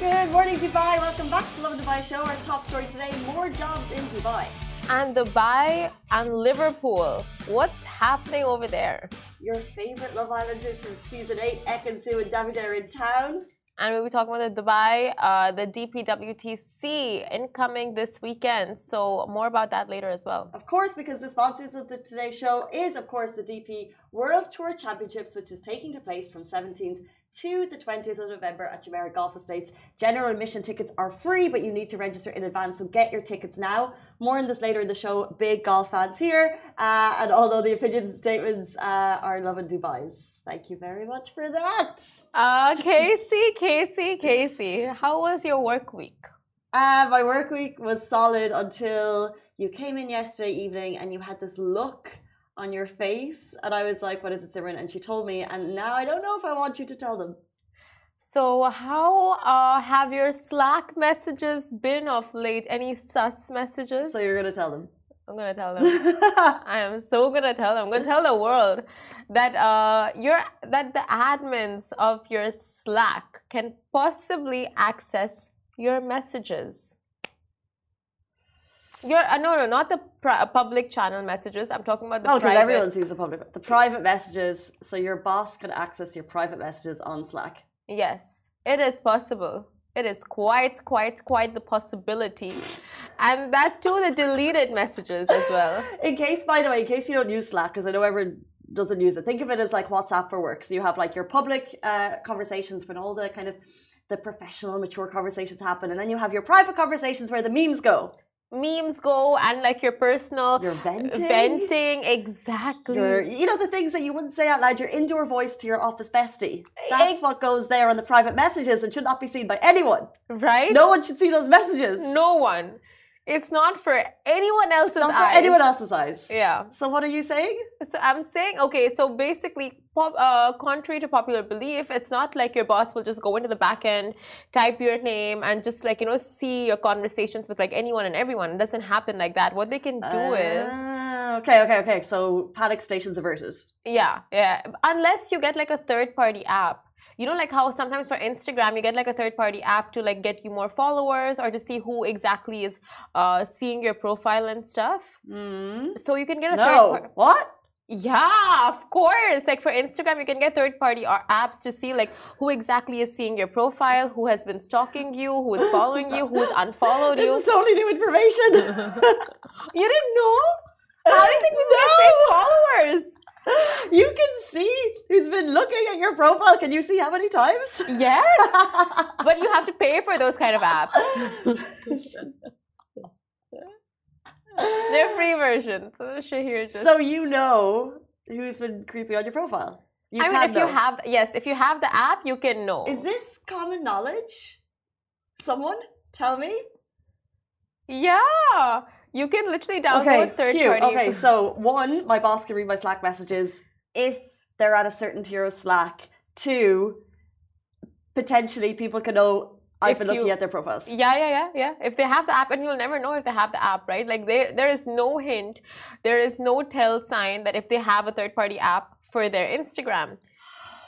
Good morning, Dubai. Welcome back to Lovin Dubai Show. Our top story today more jobs in Dubai. And Dubai and Liverpool. What's happening over there? Your favorite Love Islanders from season 8, Ekin Su and Davide are in town. And we'll be talking about the Dubai, uh, the DPWTC incoming this weekend. So more about that later as well. Of course, because the sponsors of the Today Show is, of course, the DP World Tour Championships, which is taking to place from 17th to the 20th of November at Jumeirah Golf Estates. General admission tickets are free, but you need to register in advance, so get your tickets now. More on this later in the show. Big golf fans here, uh, and although the opinions and statements uh, are Lovin Dubai's. Thank you very much for that. Uh, Casey, Casey, Casey, how was your work week? Uh, my work week was solid until you came in yesterday evening and you had this look on your face. And I was like, What is it, Simran? And she told me. And now I don't know if I want you to tell them. So, how uh, have your Slack messages been of late? Any sus messages? So, you're going to tell them? I'm going to tell them. I am so going to tell them. I'm going to tell the world that uh, your that the admins of your Slack can possibly access your messages. Your uh, no no not the public channel messages. I'm talking about the oh, because everyone sees the public the private messages. So your boss can access your private messages on Slack. Yes, it is possible. It is quite quite quite the possibility, and that too the deleted messages as well. In case, by the way, in case you don't use Slack, because I know everyone doesn't use it. Think of it as like WhatsApp for work. So you have like your public uh, conversations when all the kind of the professional, mature conversations happen, and then you have your private conversations where the memes go memes go and like your personal you're venting? venting exactly. You're, you know the things that you wouldn't say out loud your indoor voice to your office bestie. That's what goes there on the private messages and should not be seen by anyone. Right? No one should see those messages. No one it's not for anyone else's not eyes. for anyone else's eyes. Yeah. So what are you saying? So I'm saying okay. So basically, pop, uh, contrary to popular belief, it's not like your boss will just go into the back end, type your name, and just like you know see your conversations with like anyone and everyone. It doesn't happen like that. What they can do uh, is okay, okay, okay. So panic stations averted. Yeah, yeah. Unless you get like a third party app you know like how sometimes for instagram you get like a third party app to like get you more followers or to see who exactly is uh, seeing your profile and stuff mm. so you can get a no. third party what yeah, of course. Like for Instagram, you can get third party apps to see like who exactly is seeing your profile, who has been stalking you, who is following you, who has unfollowed you. This is totally new information. you didn't know? How do you think we no. get fake followers? You can see who's been looking at your profile. Can you see how many times? Yes. but you have to pay for those kind of apps. They're free versions. So, just... so you know who's been creepy on your profile. You I mean, if you have yes, if you have the app, you can know. Is this common knowledge? Someone tell me. Yeah. You can literally download okay, third cute. party. Okay, so one, my boss can read my Slack messages if they're at a certain tier of Slack. Two, potentially people can know I've been looking at their profiles. Yeah, yeah, yeah, yeah. If they have the app, and you'll never know if they have the app, right? Like they, there is no hint, there is no tell sign that if they have a third party app for their Instagram.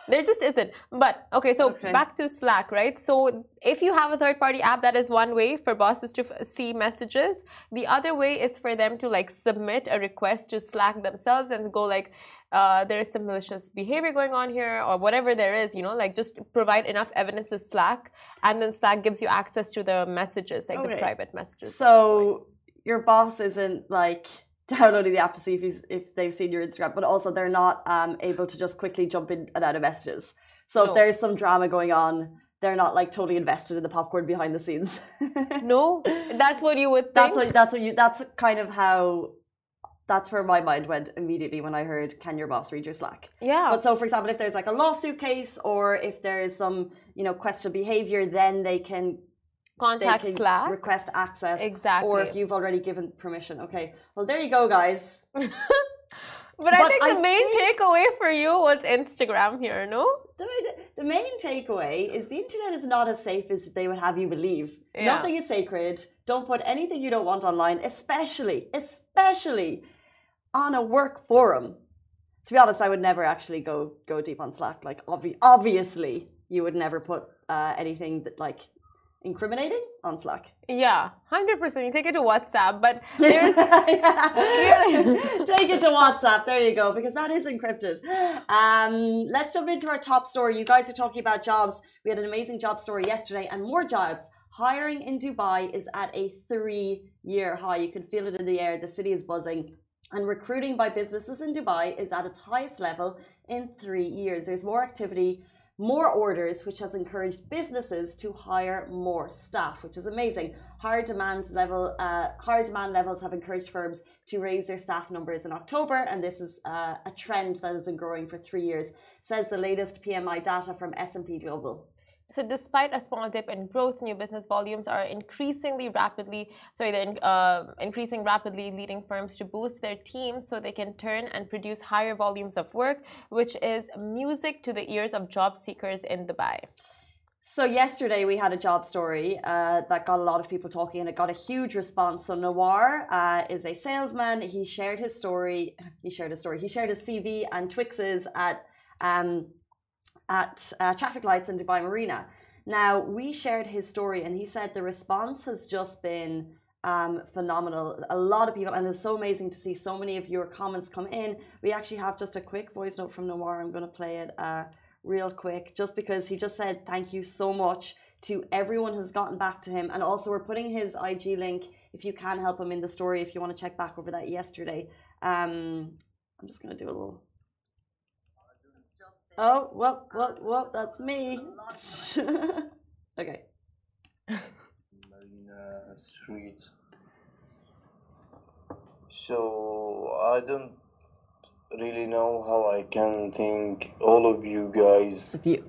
There just isn't. But okay, so okay. back to Slack, right? So if you have a third party app, that is one way for bosses to see messages. The other way is for them to like submit a request to Slack themselves and go like, uh, there is some malicious behavior going on here or whatever there is, you know, like just provide enough evidence to Slack and then Slack gives you access to the messages, like okay. the private messages. So your boss isn't like downloading the app to see if he's if they've seen your Instagram, but also they're not um, able to just quickly jump in and out of messages. So no. if there's some drama going on, they're not like totally invested in the popcorn behind the scenes. no, that's what you would think. That's what that's what you. That's kind of how. That's where my mind went immediately when I heard, "Can your boss read your Slack?" Yeah. But so, for example, if there's like a lawsuit case, or if there's some, you know, questionable behavior, then they can contact Slack. Request access. Exactly. Or if you've already given permission. Okay. Well, there you go, guys. but, but, I think the main think takeaway for you was Instagram here, no? The, the main takeaway is the internet is not as safe as they would have you believe. Yeah. Nothing is sacred. Don't put anything you don't want online, especially, especially on a work forum. To be honest, I would never actually go go deep on Slack. Like, obvi- obviously, you would never put uh, anything that like incriminating on Slack. Yeah, hundred percent. You take it to WhatsApp, but there's take it to WhatsApp. There you go, because that is encrypted. Um, let's jump into our top story. You guys are talking about jobs. We had an amazing job story yesterday, and more jobs. Hiring in Dubai is at a three-year high. You can feel it in the air. The city is buzzing. And recruiting by businesses in Dubai is at its highest level in three years. There's more activity more orders, which has encouraged businesses to hire more staff, which is amazing. Higher demand level, uh, higher demand levels have encouraged firms to raise their staff numbers in October, and this is uh, a trend that has been growing for three years, says the latest PMI data from S&P Global. So despite a small dip in growth, new business volumes are increasingly rapidly, sorry, they're uh, increasing rapidly, leading firms to boost their teams so they can turn and produce higher volumes of work, which is music to the ears of job seekers in Dubai. So yesterday we had a job story uh, that got a lot of people talking, and it got a huge response. So Nawar uh, is a salesman. He shared his story. He shared his story. He shared his CV and Twixes at um, at uh, traffic lights in Dubai Marina. Now, we shared his story, and he said the response has just been um, phenomenal. A lot of people, and it's so amazing to see so many of your comments come in. We actually have just a quick voice note from Nawar. I'm going to play it uh, real quick, just because he just said thank you so much to everyone who's gotten back to him. And also, we're putting his IG link if you can help him in the story, if you want to check back over that yesterday. Um, I'm just going to do a little Oh, well, well, well, that's me. okay. Marina Street. So I don't really know how I can thank all of you guys you.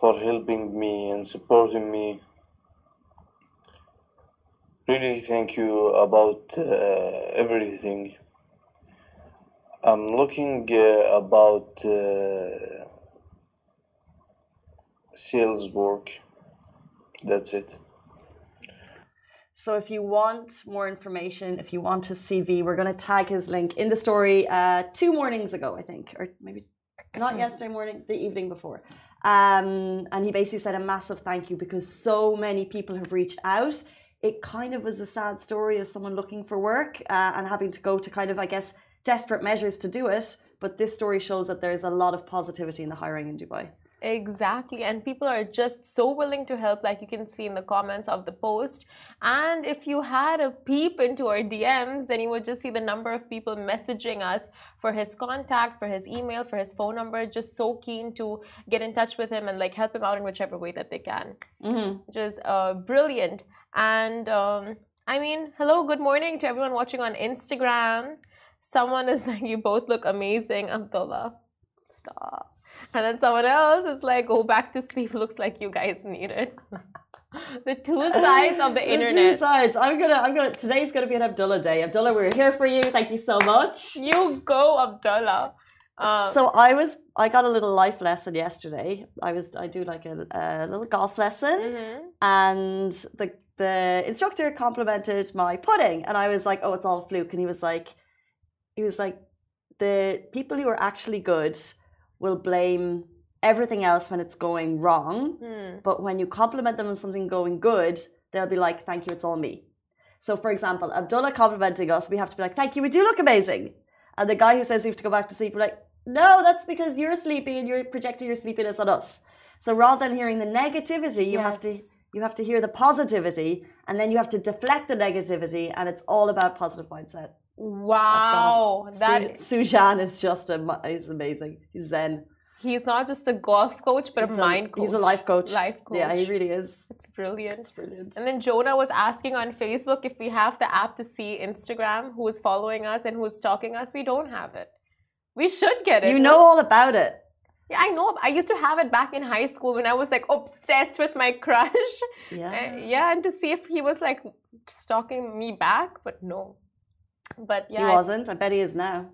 for helping me and supporting me. Really, thank you about uh, everything. I'm looking uh, about uh, sales work. That's it. So if you want more information, if you want his CV, we're going to tag his link in the story uh, two mornings ago, I think, or maybe not yesterday morning, the evening before. Um, and he basically said a massive thank you because so many people have reached out. It kind of was a sad story of someone looking for work uh, and having to go to kind of, I guess, desperate measures to do it. But this story shows that there's a lot of positivity in the hiring in Dubai. Exactly, and people are just so willing to help, like you can see in the comments of the post. And if you had a peep into our DMs, then you would just see the number of people messaging us for his contact, for his email, for his phone number, just so keen to get in touch with him and like help him out in whichever way that they can, mm-hmm. which is uh, brilliant. And um, I mean, hello, good morning to everyone watching on Instagram someone is like, You both look amazing, Abdullah. Stop. And then someone else is like, Go back to sleep. Looks like you guys need it. the two sides of the, the internet. Two sides. I'm gonna. I'm gonna. Today's gonna be an Abdullah day. Abdullah, we're here for you. Thank you so much. You go, Abdullah. Um, so I was. I got a little life lesson yesterday. I was. I do like a, a little golf lesson, mm-hmm. and the the instructor complimented my putting, and I was like, "Oh, it's all fluke," and he was like he was like, the people who are actually good will blame everything else when it's going wrong. Hmm. But when you compliment them on something going good, they'll be like, thank you, it's all me. So, for example, Abdullah complimenting us, we have to be like, thank you, we do look amazing. And the guy who says we have to go back to sleep, we're like, no, that's because you're sleepy and you're projecting your sleepiness on us. So rather than hearing the negativity, you yes. have to you have to hear the positivity and then you have to deflect the negativity and it's all about positive mindset. Wow, that Su- Sujan is just a he's amazing. He's zen. He's not just a golf coach, but he's a mind coach. He's a life coach. Life coach. Yeah, he really is. It's brilliant. It's brilliant. And then Jonah was asking on Facebook if we have the app to see Instagram, who is following us and who is stalking us. We don't have it. We should get it. You know all about it. Yeah, I know. I used to have it back in high school when I was like obsessed with my crush. Yeah. Uh, yeah, and to see if he was like stalking me back, but no. But yeah, he wasn't. I bet he is now.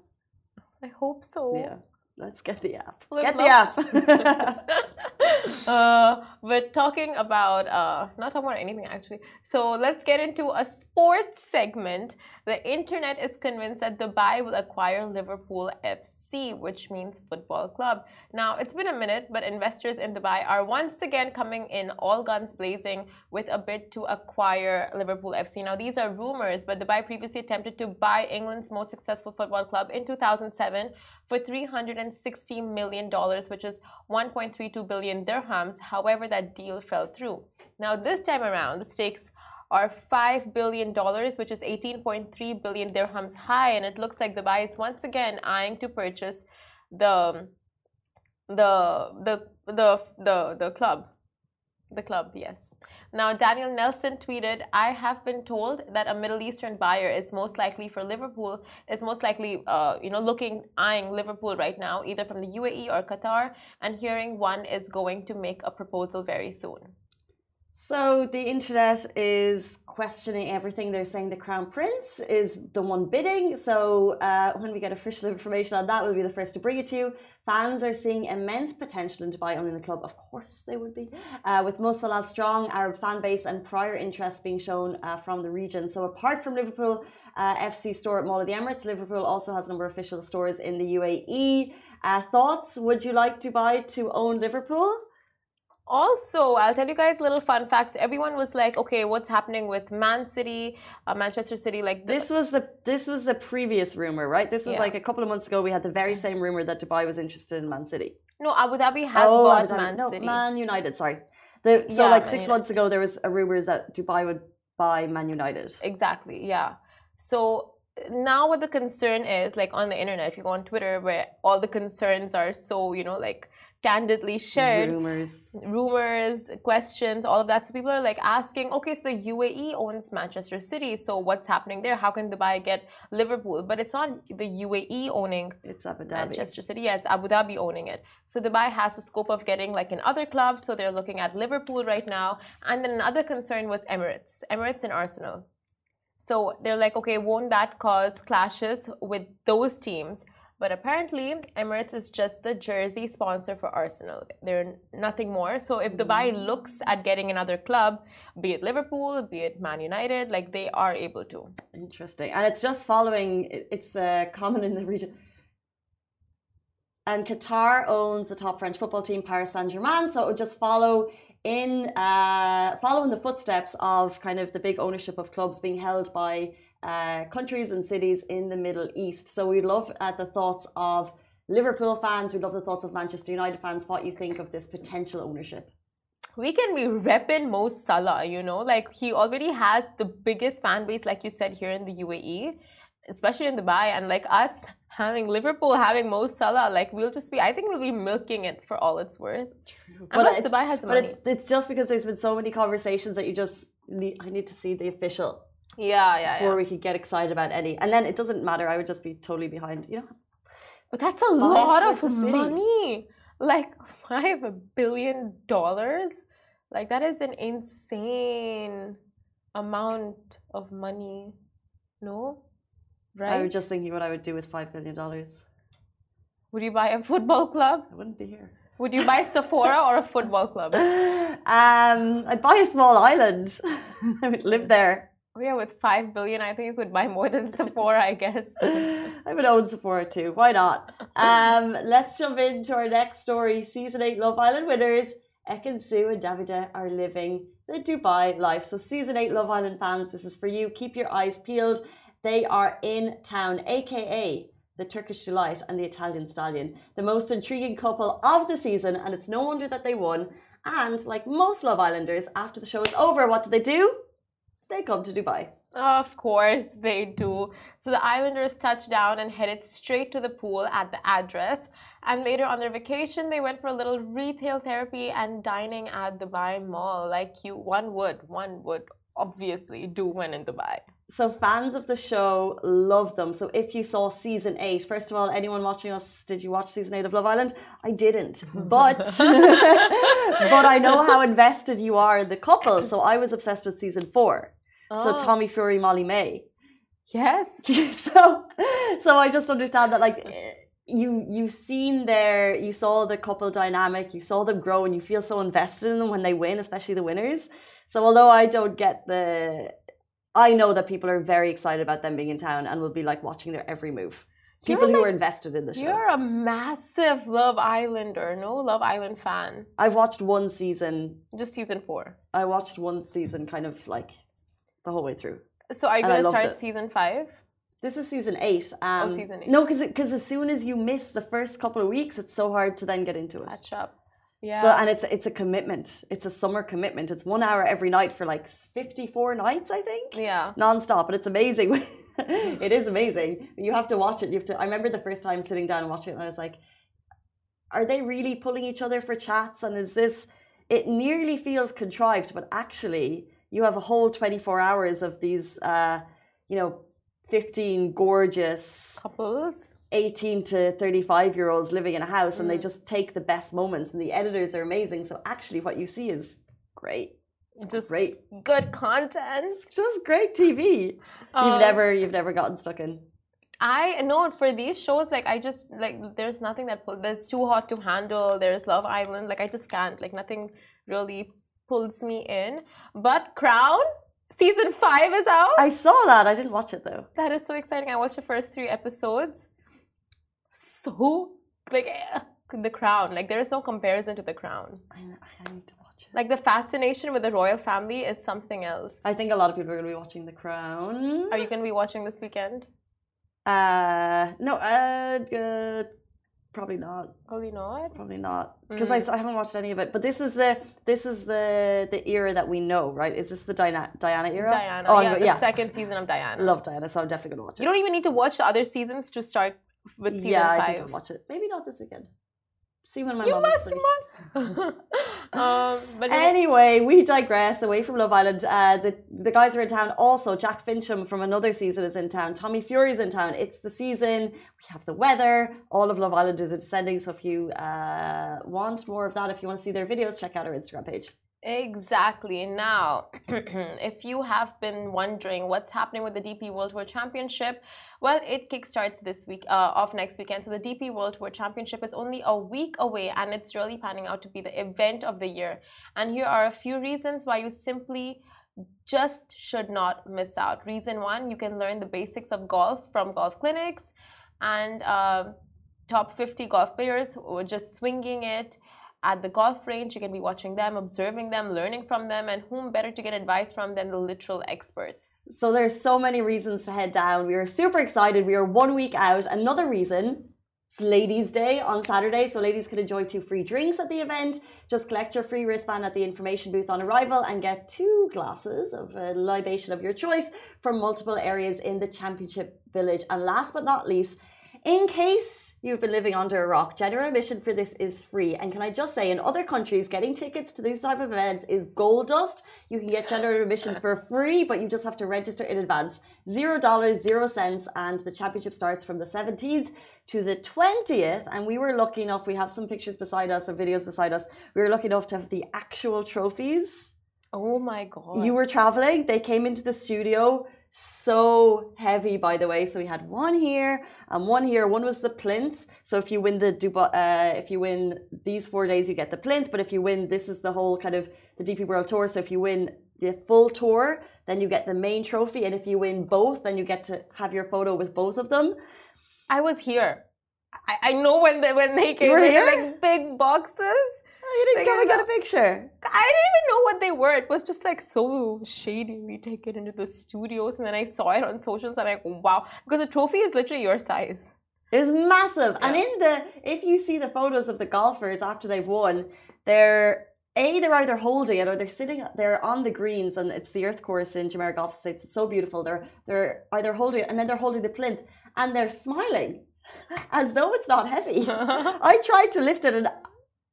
I hope so. Yeah. Let's get the app. Get the app. uh, we're talking about uh, not talking about anything actually. So let's get into a sports segment. The internet is convinced that Dubai will acquire Liverpool FC. FC, which means football club. Now, it's been a minute, but investors in Dubai are once again coming in all guns blazing with a bid to acquire Liverpool FC. Now, these are rumors, but Dubai previously attempted to buy England's most successful football club in 2007 for $360 million, which is 1.32 billion dirhams. However, that deal fell through. Now, this time around, the stakes are $5 billion, which is 18.3 billion dirhams high. And it looks like Dubai is once again eyeing to purchase the, the, the, the, the, the club. The club, yes. Now, Daniel Nelson tweeted, I have been told that a Middle Eastern buyer is most likely for Liverpool, is most likely, uh, you know, looking, eyeing Liverpool right now, either from the UAE or Qatar, and hearing one is going to make a proposal very soon. So the internet is questioning everything. They're saying the Crown Prince is the one bidding. So uh, when we get official information on that, we'll be the first to bring it to you. Fans are seeing immense potential in Dubai owning the club. Of course, they would be. Uh, with Mo Salah's strong Arab fan base and prior interest being shown uh, from the region. So apart from Liverpool uh, FC store at Mall of the Emirates, Liverpool also has a number of official stores in the UAE. Uh, thoughts? Would you like Dubai to own Liverpool? Also, I'll tell you guys little fun facts. Everyone was like, "Okay, what's happening with Man City, uh, Manchester City?" Like the this was the this was the previous rumor, right? This was yeah. like a couple of months ago. We had the very same rumor that Dubai was interested in Man City. No, Abu Dhabi has oh, bought Dhabi. Man no, City. Man United. Sorry. The, so yeah, like six months ago, there was a rumor that Dubai would buy Man United. Exactly. Yeah. So now what the concern is, like on the internet, if you go on Twitter, where all the concerns are so, you know, like candidly shared rumors. rumors questions all of that. So people are like asking okay so the uae owns manchester city so what's happening there? How can dubai get liverpool? But it's not the uae owning it's abu dhabi. Manchester city. Yeah it's abu dhabi owning it. So dubai has the scope of getting like in other clubs so they're looking at liverpool right now. And then another concern was emirates emirates and arsenal. So they're like okay won't that cause clashes with those teams but apparently, Emirates is just the jersey sponsor for Arsenal. They're nothing more. So if Dubai mm. looks at getting another club, be it Liverpool, be it Man United, like they are able to. Interesting. And it's just following, it's uh, common in the region. And Qatar owns the top French football team, Paris Saint Germain. So it would just follow in, uh, following the footsteps of kind of the big ownership of clubs being held by uh, countries and cities in the Middle East. So we'd love uh, the thoughts of Liverpool fans, we'd love the thoughts of Manchester United fans, what you think of this potential ownership. We can be repping Mo Salah, you know, like he already has the biggest fan base, like you said, here in the UAE, especially in Dubai, and like us having Liverpool having Mo Salah, like we'll just be, I think we'll be milking it for all it's worth. True. But Dubai has the but money. It's, it's just because there's been so many conversations that you just need, I need to see the official yeah, yeah. Before yeah. we could get excited about any. And then it doesn't matter. I would just be totally behind, you know? But that's a lot of money. Like five billion dollars? Like that is an insane amount of money. No? Right? I was just thinking what I would do with five billion dollars. Would you buy a football club? I wouldn't be here. Would you buy Sephora or a football club? Um, I'd buy a small island. I would live there. Oh, yeah, with five billion, I think you could buy more than Sephora, I guess. I would own Sephora too. Why not? Um, let's jump into our next story. Season eight Love Island winners Ekin Su, and Davide are living the Dubai life. So, season eight Love Island fans, this is for you. Keep your eyes peeled. They are in town, aka the Turkish Delight and the Italian Stallion, the most intriguing couple of the season, and it's no wonder that they won. And like most Love Islanders, after the show is over, what do they do? they come to Dubai. Of course they do. So the Islanders touched down and headed straight to the pool at the address. And later on their vacation, they went for a little retail therapy and dining at the Dubai Mall, like you one would, one would obviously do when in Dubai. So fans of the show love them. So if you saw season eight, first of all, anyone watching us, did you watch season eight of Love Island? I didn't, but but I know how invested you are in the couple. So I was obsessed with season four. So oh. Tommy Fury, Molly-Mae. Yes. so so I just understand that like eh, you you've seen their you saw the couple dynamic, you saw them grow and you feel so invested in them when they win, especially the winners. So although I don't get the I know that people are very excited about them being in town and will be like watching their every move. People You're who are invested in the show. You're a massive Love Islander, no Love Island fan. I've watched one season. Just season four. I watched one season kind of like the whole way through. So are you I gonna start it. season five? This is season eight. Um, Oh, season eight. No, because because as soon as you miss the first couple of weeks, it's so hard to then get into it. Catch up. Yeah. So and it's it's a commitment. It's a summer commitment. It's one hour every night for like fifty four nights, I think. yeah. non-stop and it's amazing it is amazing you have to watch it you have to i remember the first time sitting down and watching it and i was like are they really pulling each other for chats and is this it nearly feels contrived but actually you have a whole 24 hours of these uh you know 15 gorgeous Couples. 18 to 35 year olds living in a house and they Mm. just take the best moments and the editors are amazing so actually what you see is great it's Just great good content. it's just great tv You've Um, never you've never gotten stuck in. I know for these shows, like I just like there's nothing that there's too hot to handle. There's Love Island, like I just can't. Like nothing really pulls me in. But Crown season five is out. I saw that. I didn't watch it though. that is so exciting. I watched the first three episodes. So like eh, the Crown, like there is no comparison to the Crown. I, I need to watch it. Like the fascination with the royal family is something else. I think a lot of people are going to be watching The Crown. Are you going to be watching this weekend? Uh, no. Uh, uh probably not. Probably not. Probably not. Because I, I haven't watched any of it. But this is the this is the the era that we know, right? Is this the Diana Diana era? Diana. Oh, yeah, the yeah. second season of Diana. Love Diana, so I'm definitely going to watch it. You don't even need to watch the other seasons to start with season yeah, I think I'll watch it. Maybe not this weekend. See when my You mom must, you must. um, but Anyway, we digress away from Love Island. Uh, the the guys are in town. Also, Jack Fincham from another season is in town. Tommy Fury's in town. It's the season. We have the weather. All of Love Island is descending. So if you uh, want more of that, if you want to see their videos, check out our Instagram page. Exactly. Now, if you have been wondering what's happening with the DP World Tour Championship, well, it kickstarts this week, uh, off next weekend. So the DP World Tour Championship is only a week away, and it's really panning out to be the event of the year. And here are a few reasons why you simply just should not miss out. Reason one, you can learn the basics of golf from golf clinics and um top 50 golf players who are just swinging it at the golf range. You can be watching them, observing them, learning from them, and whom better to get advice from than the literal experts. So there's so many reasons to head down. We are super excited. We are one week out. Another reason. It's Ladies' Day on Saturday, so ladies can enjoy two free drinks at the event. Just collect your free wristband at the information booth on arrival and get two glasses of a libation of your choice from multiple areas in the championship village. And last but not least, in case you've been living under a rock, general admission for this is free. And can I just say, in other countries, getting tickets to these type of events is gold dust. You can get general admission for free, but you just have to register in advance. Zero dollars, zero cents, and the championship starts from the 17th to the 20th. And we were lucky enough, we have some pictures beside us or videos beside us. We were lucky enough to have the actual trophies. Oh my god. You were traveling, they came into the studio so heavy by the way. So we had one here and one here. One was the plinth. So if you win the dubai uh, if you win these four days you get the plinth. But if you win this is the whole kind of the dp world tour. So if you win the full tour then you get the main trophy. And if you win both then you get to have your photo with both of them. I was here. I, I know when they when they came were in here? like big boxes. You didn't Like, I get a picture I didn't even know what they were. It was just like so shady. We take it into the studios, and then I saw it on socials, and I'm like, wow, because the trophy is literally your size. It was massive. And in the if you see the photos of the golfers after they've won, they're a they're either holding it or they're sitting they're on the greens and it's the earth course in Jumeirah Golf Estates. It's so beautiful. They're they're either holding it and then they're holding the plinth and they're smiling as though it's not heavy. I tried to lift it and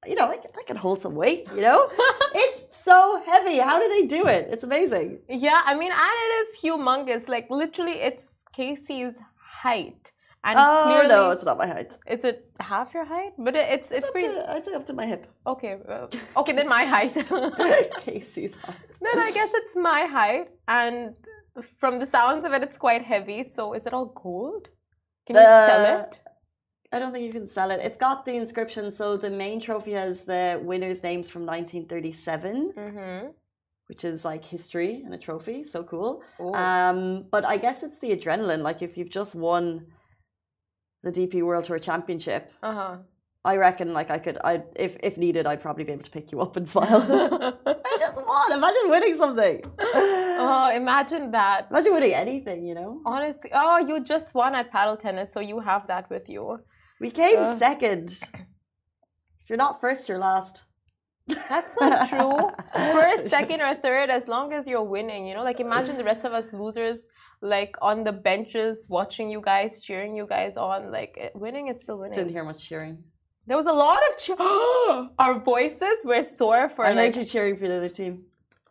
you know, I can, I can hold some weight, you know? it's so heavy. How do they do it? It's amazing. Yeah, I mean, and it is humongous. Like literally, it's Casey's height, and oh clearly, no, it's not my height. is it half your height? But it, it's it's It's pretty to, I'd say up to my hip. okay. uh, okay, then my height. Casey's height. then I guess it's my height, and from the sounds of it, it's quite heavy. So is it all gold? Can you sell Uh, it? I don't think you can sell it. It's got the inscription. So the main trophy has the winners' names from 1937, Mm-hmm. which is like history and a trophy. So cool. Um, but I guess it's the adrenaline. Like if you've just won the DP World Tour Championship, Uh huh. I reckon like I could, I if if needed, I'd probably be able to pick you up and smile. I just want. Imagine winning something. oh, imagine that. Imagine winning anything, you know. Honestly, oh, you just won at paddle tennis, so you have that with you. We came second. If you're not first, you're last. That's not true. First, second, or third, as long as you're winning, you know. Like imagine the rest of us losers, like on the benches, watching you guys, cheering you guys on. Like eh, winning is still winning. Didn't hear much cheering. There was a lot of cheer. Our voices were sore for I like. heard you cheering for the other team.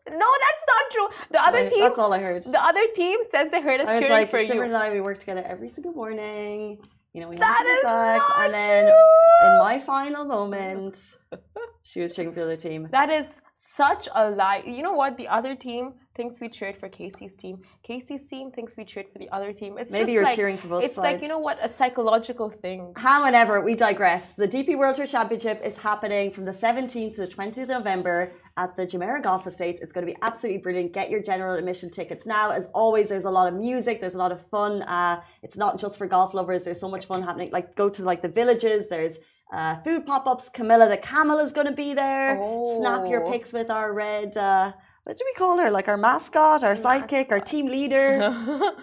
No, that's not true. The other team. That's all I heard. The other team says they heard us I was cheering like, for Simran you. and I, we work together every single morning. You know, we That is sex, and then true. in my final moment, she was cheering for the other team. That is such a lie. You know what? The other team thinks we cheered for Casey's team. Casey's team thinks we cheered for the other team. It's Maybe just you're like, cheering for both It's sides. like you know what? A psychological thing. However, we digress. The DP World Tour Championship is happening from the 17th to the 20th of November at the Jumeirah Golf Estates. It's going to be absolutely brilliant. Get your general admission tickets now. As always, there's a lot of music. There's a lot of fun. Uh, it's not just for golf lovers. There's so much fun happening. Like go to like the villages. There's uh, food pop-ups. Camilla the camel is going to be there. Snap your Oh. pics with our red. Uh, what do we call her? Like our mascot, our sidekick, our team leader.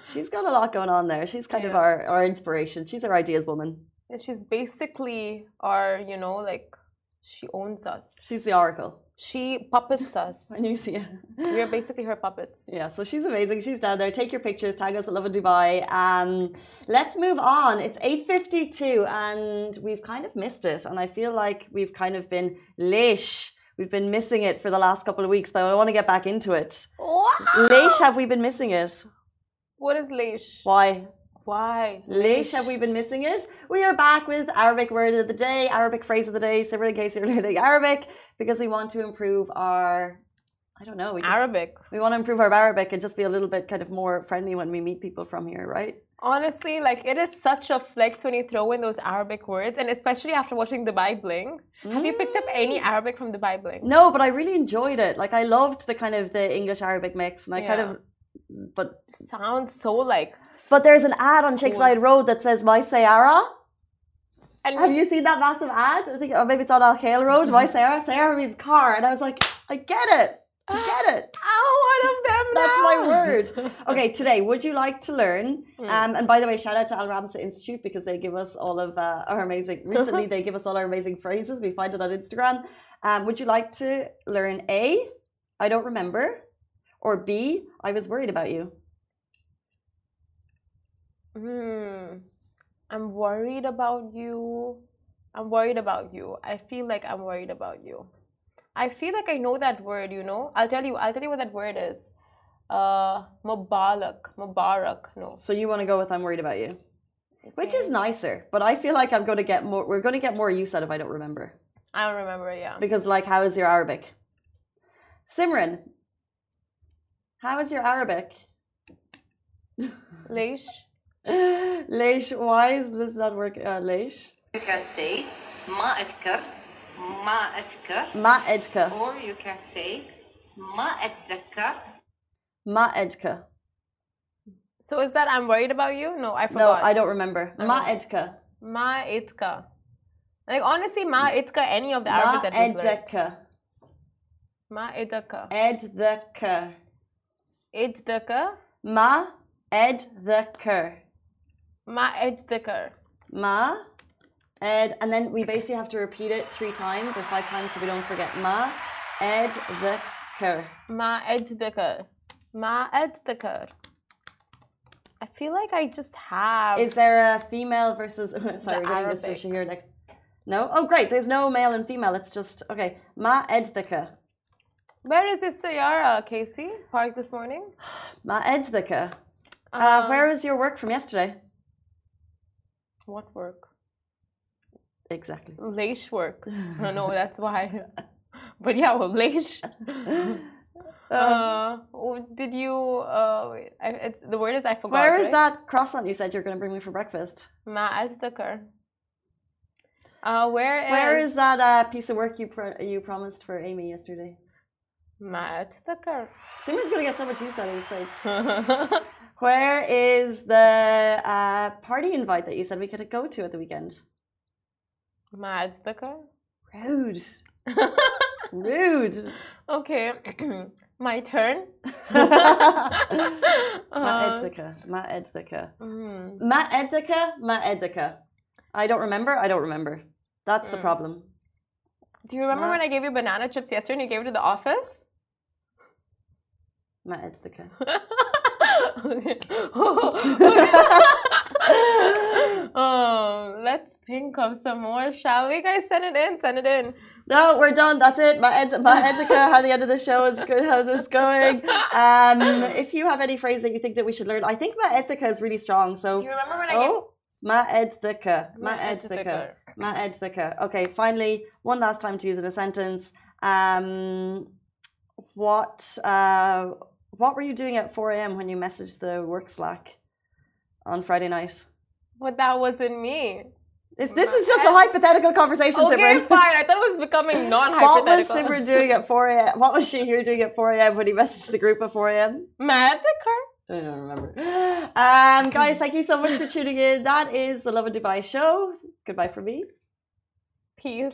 She's got a lot going on there. She's kind of our, our inspiration. She's our ideas woman. She's basically our, you know, like she owns us. She's the oracle. She puppets us. When you see her. We are basically her puppets. Yeah, so she's amazing. She's down there. Take your pictures. Tag us at Lovin Dubai. Um, let's move on. It's 8.52 and we've kind of missed it. And I feel like we've kind of been leish. We've been missing it for the last couple of weeks, but I want to get back into it. Leish, have we been missing it? What is leish? Why? Why? Leish, have we been missing it? We are back with Arabic word of the day, Arabic phrase of the day. So, in case you're learning Arabic, because we want to improve our, I don't know, we just, Arabic. We want to improve our Arabic and just be a little bit kind of more friendly when we meet people from here, right? Honestly, like it is such a flex when you throw in those Arabic words, and especially after watching the Dubai Bling. Have you picked up any mm. Arabic from the Dubai Bling? No, but I really enjoyed it. Like I loved the kind of the English Arabic mix, and I kind of, but Sounds so like. but there's an ad on Sheikh Zayed Road that says "My Sayara." And Have you seen that massive ad? I think, or maybe it's on Al Khail Road. My Sayara, Sayara means car, and I was like, I get it, get it. Oh, one of them. That's my word. Okay, today, would you like to learn? Hmm. Um, and by the way, shout out to Al Ramsa Institute because they give us all of uh, our amazing. Recently, they give us all our amazing phrases. We find it on Instagram. Um, would you like to learn A? I don't remember, or B? I was worried about you. Hmm. I'm worried about you. I'm worried about you. I feel like I'm worried about you. I feel like I know that word, you know? I'll tell you, I'll tell you what that word is. Uh Mubarak. Mubarak. No. So you want to go with "I'm worried about you," It's which a- is nicer. But I feel like I'm going to get more. We're going to get more use out of "I don't remember" I don't remember, yeah. because, like, how is your Arabic? Simran, how is your Arabic? Leish. Leish, why is this not working? Uh, Leish? You can say ما أذكر ما أذكر Ma edka. or you can say ما أتذكر Ma edka. So is that I'm worried about you? No, I No, forgot. I don't remember. Ma Okay. edka. Ma itka. Like honestly, ma itka any of the Ma Arabic that we've learned. edka. Ma idaka. Edka. Idaka. Ma edka. Ma idkar. Ma ed. And then we basically have to repeat it three times or five times so we don't forget. Ma Ed the edka. Ma Ed the idkar. Ma Ed the idkar. I feel like I just have. Is there a female versus. Sorry, we're getting this for Arabic. Shahir next. No? Oh, great. There's no male and female. It's just. Okay. Ma Ed, edka. Where is this Sayara, Casey? Parked this morning? Ma edka. Uh, Um, where is your work from yesterday? What work? Exactly. Leish work. I know, that's why. But yeah, well, Leish. Uh, oh, did you? Uh, it's the word is I forgot. Where is right? that croissant you said you're going to bring me for breakfast? Ma adhakar. Uh, where is? Where is that uh, piece of work you pro- you promised for Amy yesterday? Ma adhakar. Simran's going to get so much use out of this place. Where is the uh, party invite that you said we could go to at the weekend? Márdsdagar. Rude. Rude. Okay, my turn. Matt uh, Eddicker. Matt Eddicker. Mm. Matt Eddicker. Matt Eddicker. I don't remember. I don't remember. That's mm. the problem. Do you remember Matt. when I gave you banana chips yesterday and you gave it to the office? Matt Eddicker. okay. oh, let's think of some more, shall we? Guys, send it in. Send it in. No, we're done. That's it. Ma, Ed- Ma Edthika. How the end of the show is good. How's this going? Um, if you have any phrase that you think that we should learn, I think Ma Edthika is really strong. So, Do you remember when I gave oh, Edthika. Ma Ma Edthika. Edthika. Ma Edthika. Okay, finally, one last time to use it in a sentence. Um, what uh, what were you doing at 4 a.m. when you messaged the work Slack on Friday night? But that wasn't me. Is, this is just a hypothetical conversation, Okay, Simran. fine. I thought it was becoming non-hypothetical. What was. Simran doing at 4 a.m.? What was she here doing at 4 a.m. when he messaged the group at 4 a.m.? Mad the car. I don't remember. Um, guys, thank you so much for tuning in. That is the Lovin Dubai show. Goodbye for me. Peace.